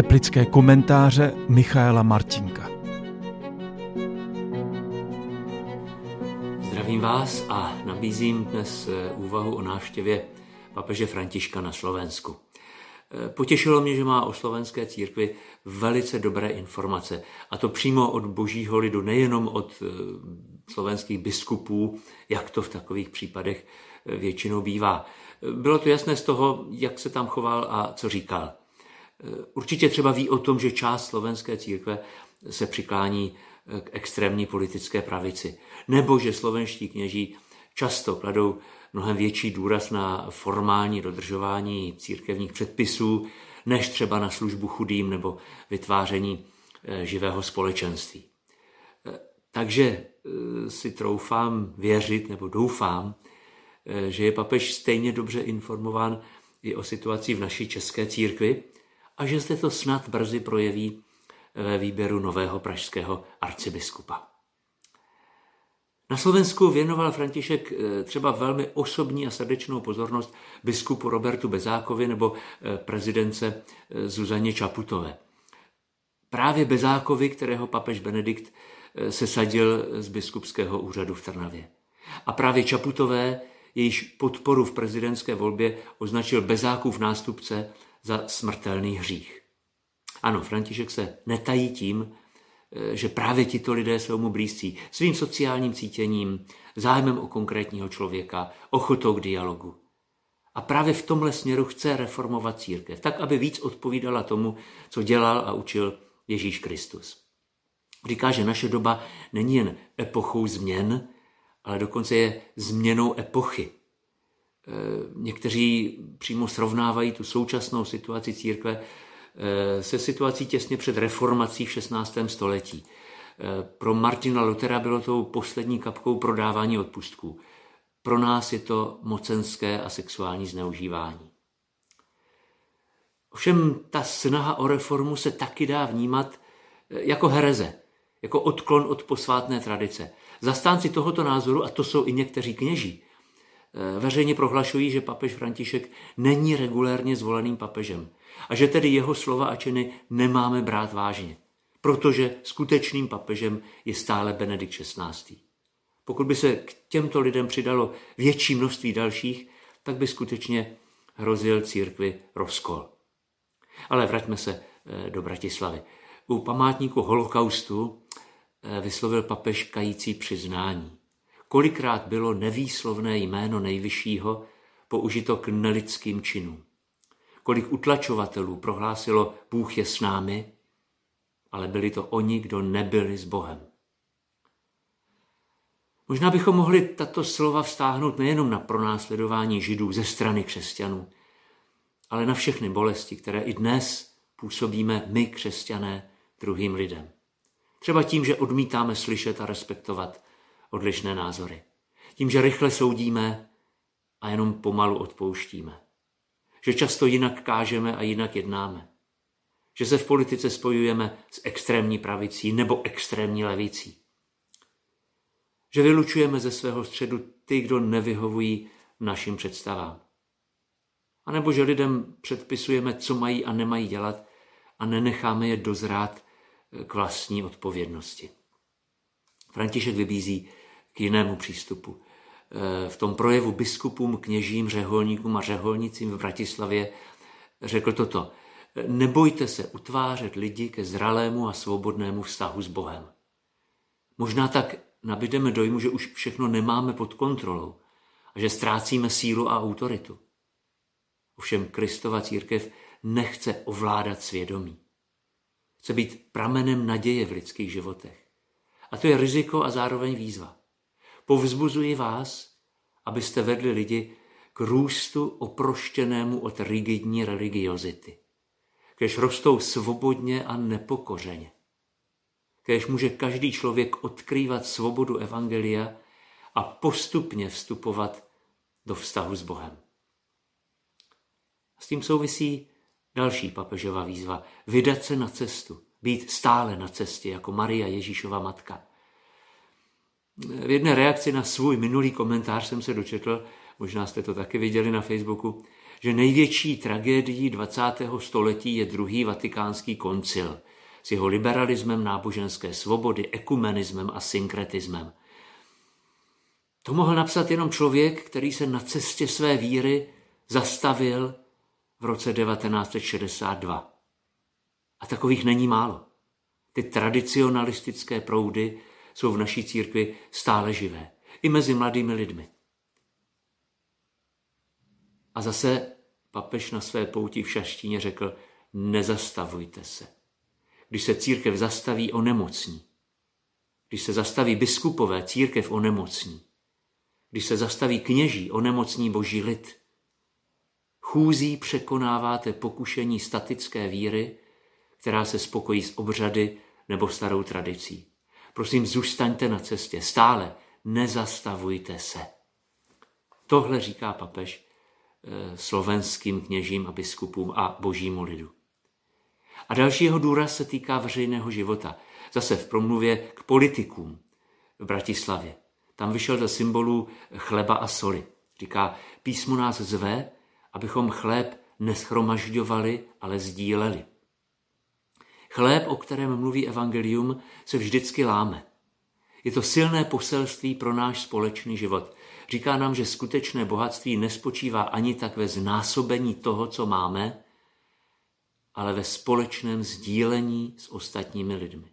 Teplické komentáře Michaela Martinka. Zdravím vás a nabízím dnes eh, úvahu o návštěvě papeže Františka na Slovensku. Eh, potěšilo mě, že má o slovenské církvi velice dobré informace. A to přímo od božího lidu, nejenom od eh, slovenských biskupů, jak to v takových případech většinou bývá. Bylo to jasné z toho, jak se tam choval a co říkal. Určitě třeba ví o tom, že část slovenské církve se přiklání k extrémní politické pravici. Nebo že slovenští kněží často kladou mnohem větší důraz na formální dodržování církevních předpisů, než třeba na službu chudým nebo vytváření eh, živého společenství. Eh, takže eh, si troufám věřit nebo doufám, že je papež stejně dobře informován i o situaci v naší české církvi a že zde to snad brzy projeví ve výběru nového pražského arcibiskupa. Na Slovensku věnoval František eh, třeba velmi osobní a srdečnou pozornost biskupu Robertu Bezákovi nebo eh, prezidence eh, Zuzaně Čaputové. Právě Bezákovi, kterého papež Benedikt sesadil z biskupského úřadu v Trnavě. A právě Čaputové, jejíž podporu v prezidentské volbě označil Bezákův nástupce za smrtelný hřích. Ano, František se netají tím, eh, že právě tito lidé jsou mu blízcí svým sociálním cítěním, zájmem o konkrétního člověka, ochotou k dialogu. A právě v tomhle směru chce reformovat církev, tak, aby víc odpovídala tomu, co dělal a učil Ježíš Kristus. Říká, že naše doba není jen epochou změn, ale dokonce je změnou epochy. Eh, někteří přímo srovnávají tu současnou situaci církve eh, se situací těsně před reformací v 16. století. Eh, pro Martina Luthera bylo to poslední kapkou prodávání odpustků. Pro nás je to mocenské a sexuální zneužívání. Ovšem ta snaha o reformu se taky dá vnímat jako hereze, jako odklon od posvátné tradice. Zastánci tohoto názoru, a to jsou i někteří kněží, veřejně prohlašují, že papež František není regulérně zvoleným papežem a že tedy jeho slova a činy nemáme brát vážně, protože skutečným papežem je stále Benedikt XVI. Pokud by se k těmto lidem přidalo větší množství dalších, tak by skutečně hrozil církvi rozkol. Ale vraťme se eh, do Bratislavy. U památníku holokaustu eh, vyslovil papež kající přiznání. Kolikrát bylo nevýslovné jméno nejvyššího použito k nelidským činům. Kolik utlačovatelů prohlásilo, Bůh je s námi, ale byli to oni, kdo nebyli s Bohem. Možná bychom mohli tato slova vztáhnout nejenom na pronásledování židů ze strany křesťanů, ale na všechny bolesti, které i dnes působíme my, křesťané, druhým lidem. Třeba tím, že odmítáme slyšet a respektovat odlišné názory. Tím, že rychle soudíme a jenom pomalu odpouštíme. Že často jinak kážeme a jinak jednáme. Že se v politice spojujeme s extrémní pravicí nebo extrémní levicí. Že vylučujeme ze svého středu ty, kdo nevyhovují našim představám. A nebo že lidem předpisujeme, co mají a nemají dělat a nenecháme je dozrát k vlastní odpovědnosti. František vybízí jinému přístupu. E, v tom projevu biskupům, kněžím, řeholníkům a řeholnicím v Bratislavě řekl toto. Nebojte se utvářet lidi ke zralému a svobodnému vztahu s Bohem. Možná tak nabídeme dojmu, že už všechno nemáme pod kontrolou a že ztrácíme sílu a autoritu. Ovšem Kristova církev nechce ovládat svědomí. Chce být pramenem naděje v lidských životech. A to je riziko a zároveň výzva. Povzbuzuji vás, abyste vedli lidi k růstu oproštěnému od rigidní religiozity. Kež rostou svobodně a nepokořeně. Kež může každý člověk odkrývat svobodu Evangelia a postupně vstupovat do vztahu s Bohem. S tím souvisí další papežová výzva. Vydat se na cestu, být stále na cestě jako Maria Ježíšova matka v jedné reakci na svůj minulý komentář jsem se dočetl, možná jste to taky viděli na Facebooku, že největší tragédií 20. století je druhý vatikánský koncil s jeho liberalismem náboženské svobody, ekumenismem a synkretismem. To mohl napsat jenom člověk, který se na cestě své víry zastavil v roce 1962. A takových není málo. Ty tradicionalistické proudy jsou v naší církvi stále živé. I mezi mladými lidmi. A zase papež na své pouti v šaštíně řekl, nezastavujte se. Když se církev zastaví, onemocní. Když se zastaví biskupové, církev onemocní. Když se zastaví kněží, onemocní boží lid. Chůzí překonáváte pokušení statické víry, která se spokojí s obřady nebo starou tradicí. Prosím, zůstaňte na cestě, stále nezastavujte se. Tohle říká papež eh, slovenským kněžím a biskupům a božímu lidu. A další jeho důraz se týká veřejného života. Zase v promluvě k politikům v Bratislavě. Tam vyšel ze symbolů chleba a soli. Říká, písmo nás zve, abychom chléb neschromažďovali, ale sdíleli. Chléb, o kterém mluví evangelium, se vždycky láme. Je to silné poselství pro náš společný život. Říká nám, že skutečné bohatství nespočívá ani tak ve znásobení toho, co máme, ale ve společném sdílení s ostatními lidmi.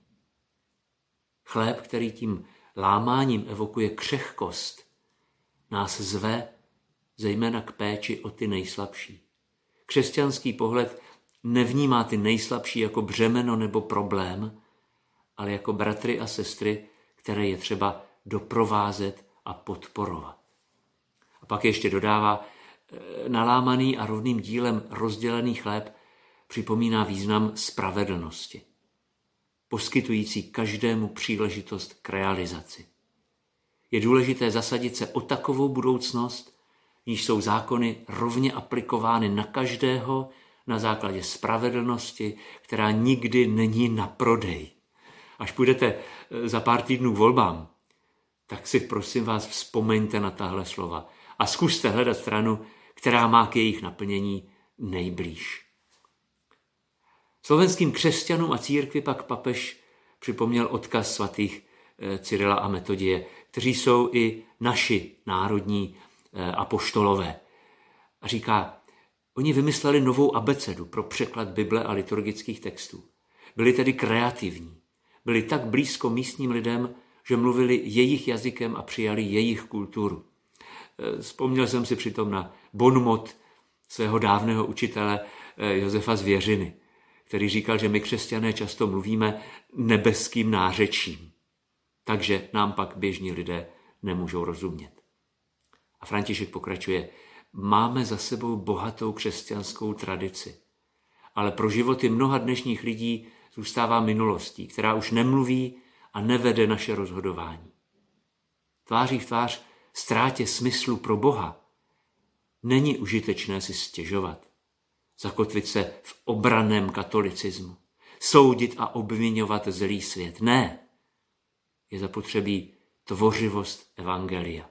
Chléb, který tím lámáním evokuje křehkost, nás zve zejména k péči o ty nejslabší. Křesťanský pohled nevnímá ty nejslabší jako břemeno nebo problém, ale jako bratry a sestry, které je třeba doprovázet a podporovat. A pak ještě dodává, e, nalámaný a rovným dílem rozdělený chléb připomíná význam spravedlnosti, poskytující každému příležitost k realizaci. Je důležité zasadit se o takovou budoucnost, níž jsou zákony rovně aplikovány na každého na základě spravedlnosti, která nikdy není na prodej. Až půjdete eh, za pár týdnů volbám, tak si prosím vás vzpomeňte na tahle slova a zkuste hledat stranu, která má k jejich naplnění nejblíž. Slovenským křesťanům a církvi pak papež připomněl odkaz svatých eh, Cyrila a Metodie, kteří jsou i naši národní eh, apoštolové. A říká, oni vymysleli novou abecedu pro překlad Bible a liturgických textů. Byli tedy kreativní. Byli tak blízko místním lidem, že mluvili jejich jazykem a přijali jejich kulturu. Eh, vzpomněl jsem si přitom na bonmot svého dávného učitele Josefa Zvěřiny – který říkal, že my křesťané často mluvíme nebeským nářečím. Takže nám pak běžní lidé nemůžou rozumět. A František pokračuje, máme za sebou bohatou křesťanskou tradici, ale pro životy mnoha dnešních lidí zůstává minulostí, která už nemluví a nevede naše rozhodování. Tváří v tvář ztrátě smyslu pro Boha není užitečné si stěžovat zakotvit se v obraném katolicismu, soudit a obvinovat zlý svět. Ne, je zapotřebí tvořivost Evangelia.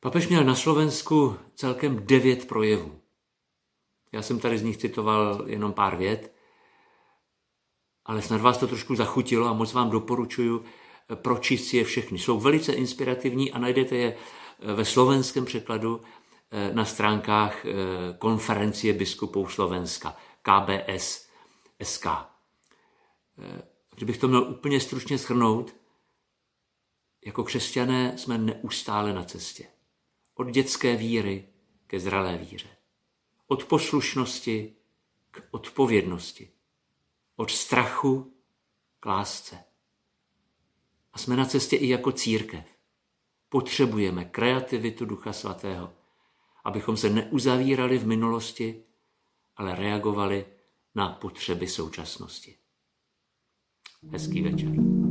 Papež měl na Slovensku celkem devět projevů. Já jsem tady z nich citoval jenom pár vět, ale snad vás to trošku zachutilo a moc vám doporučuji pročíst si je všechny. Jsou velice inspirativní a najdete je ve slovenském překladu Eh, na stránkách eh, konferencie biskupů Slovenska, KBS SK. Eh, kdybych to měl úplně stručně shrnout, jako křesťané jsme neustále na cestě. Od dětské víry ke zralé víře. Od poslušnosti k odpovědnosti. Od strachu k lásce. A jsme na cestě i jako církev. Potřebujeme kreativitu Ducha Svatého, abychom se neuzavírali v minulosti, ale reagovali na potřeby současnosti. Hezký večer.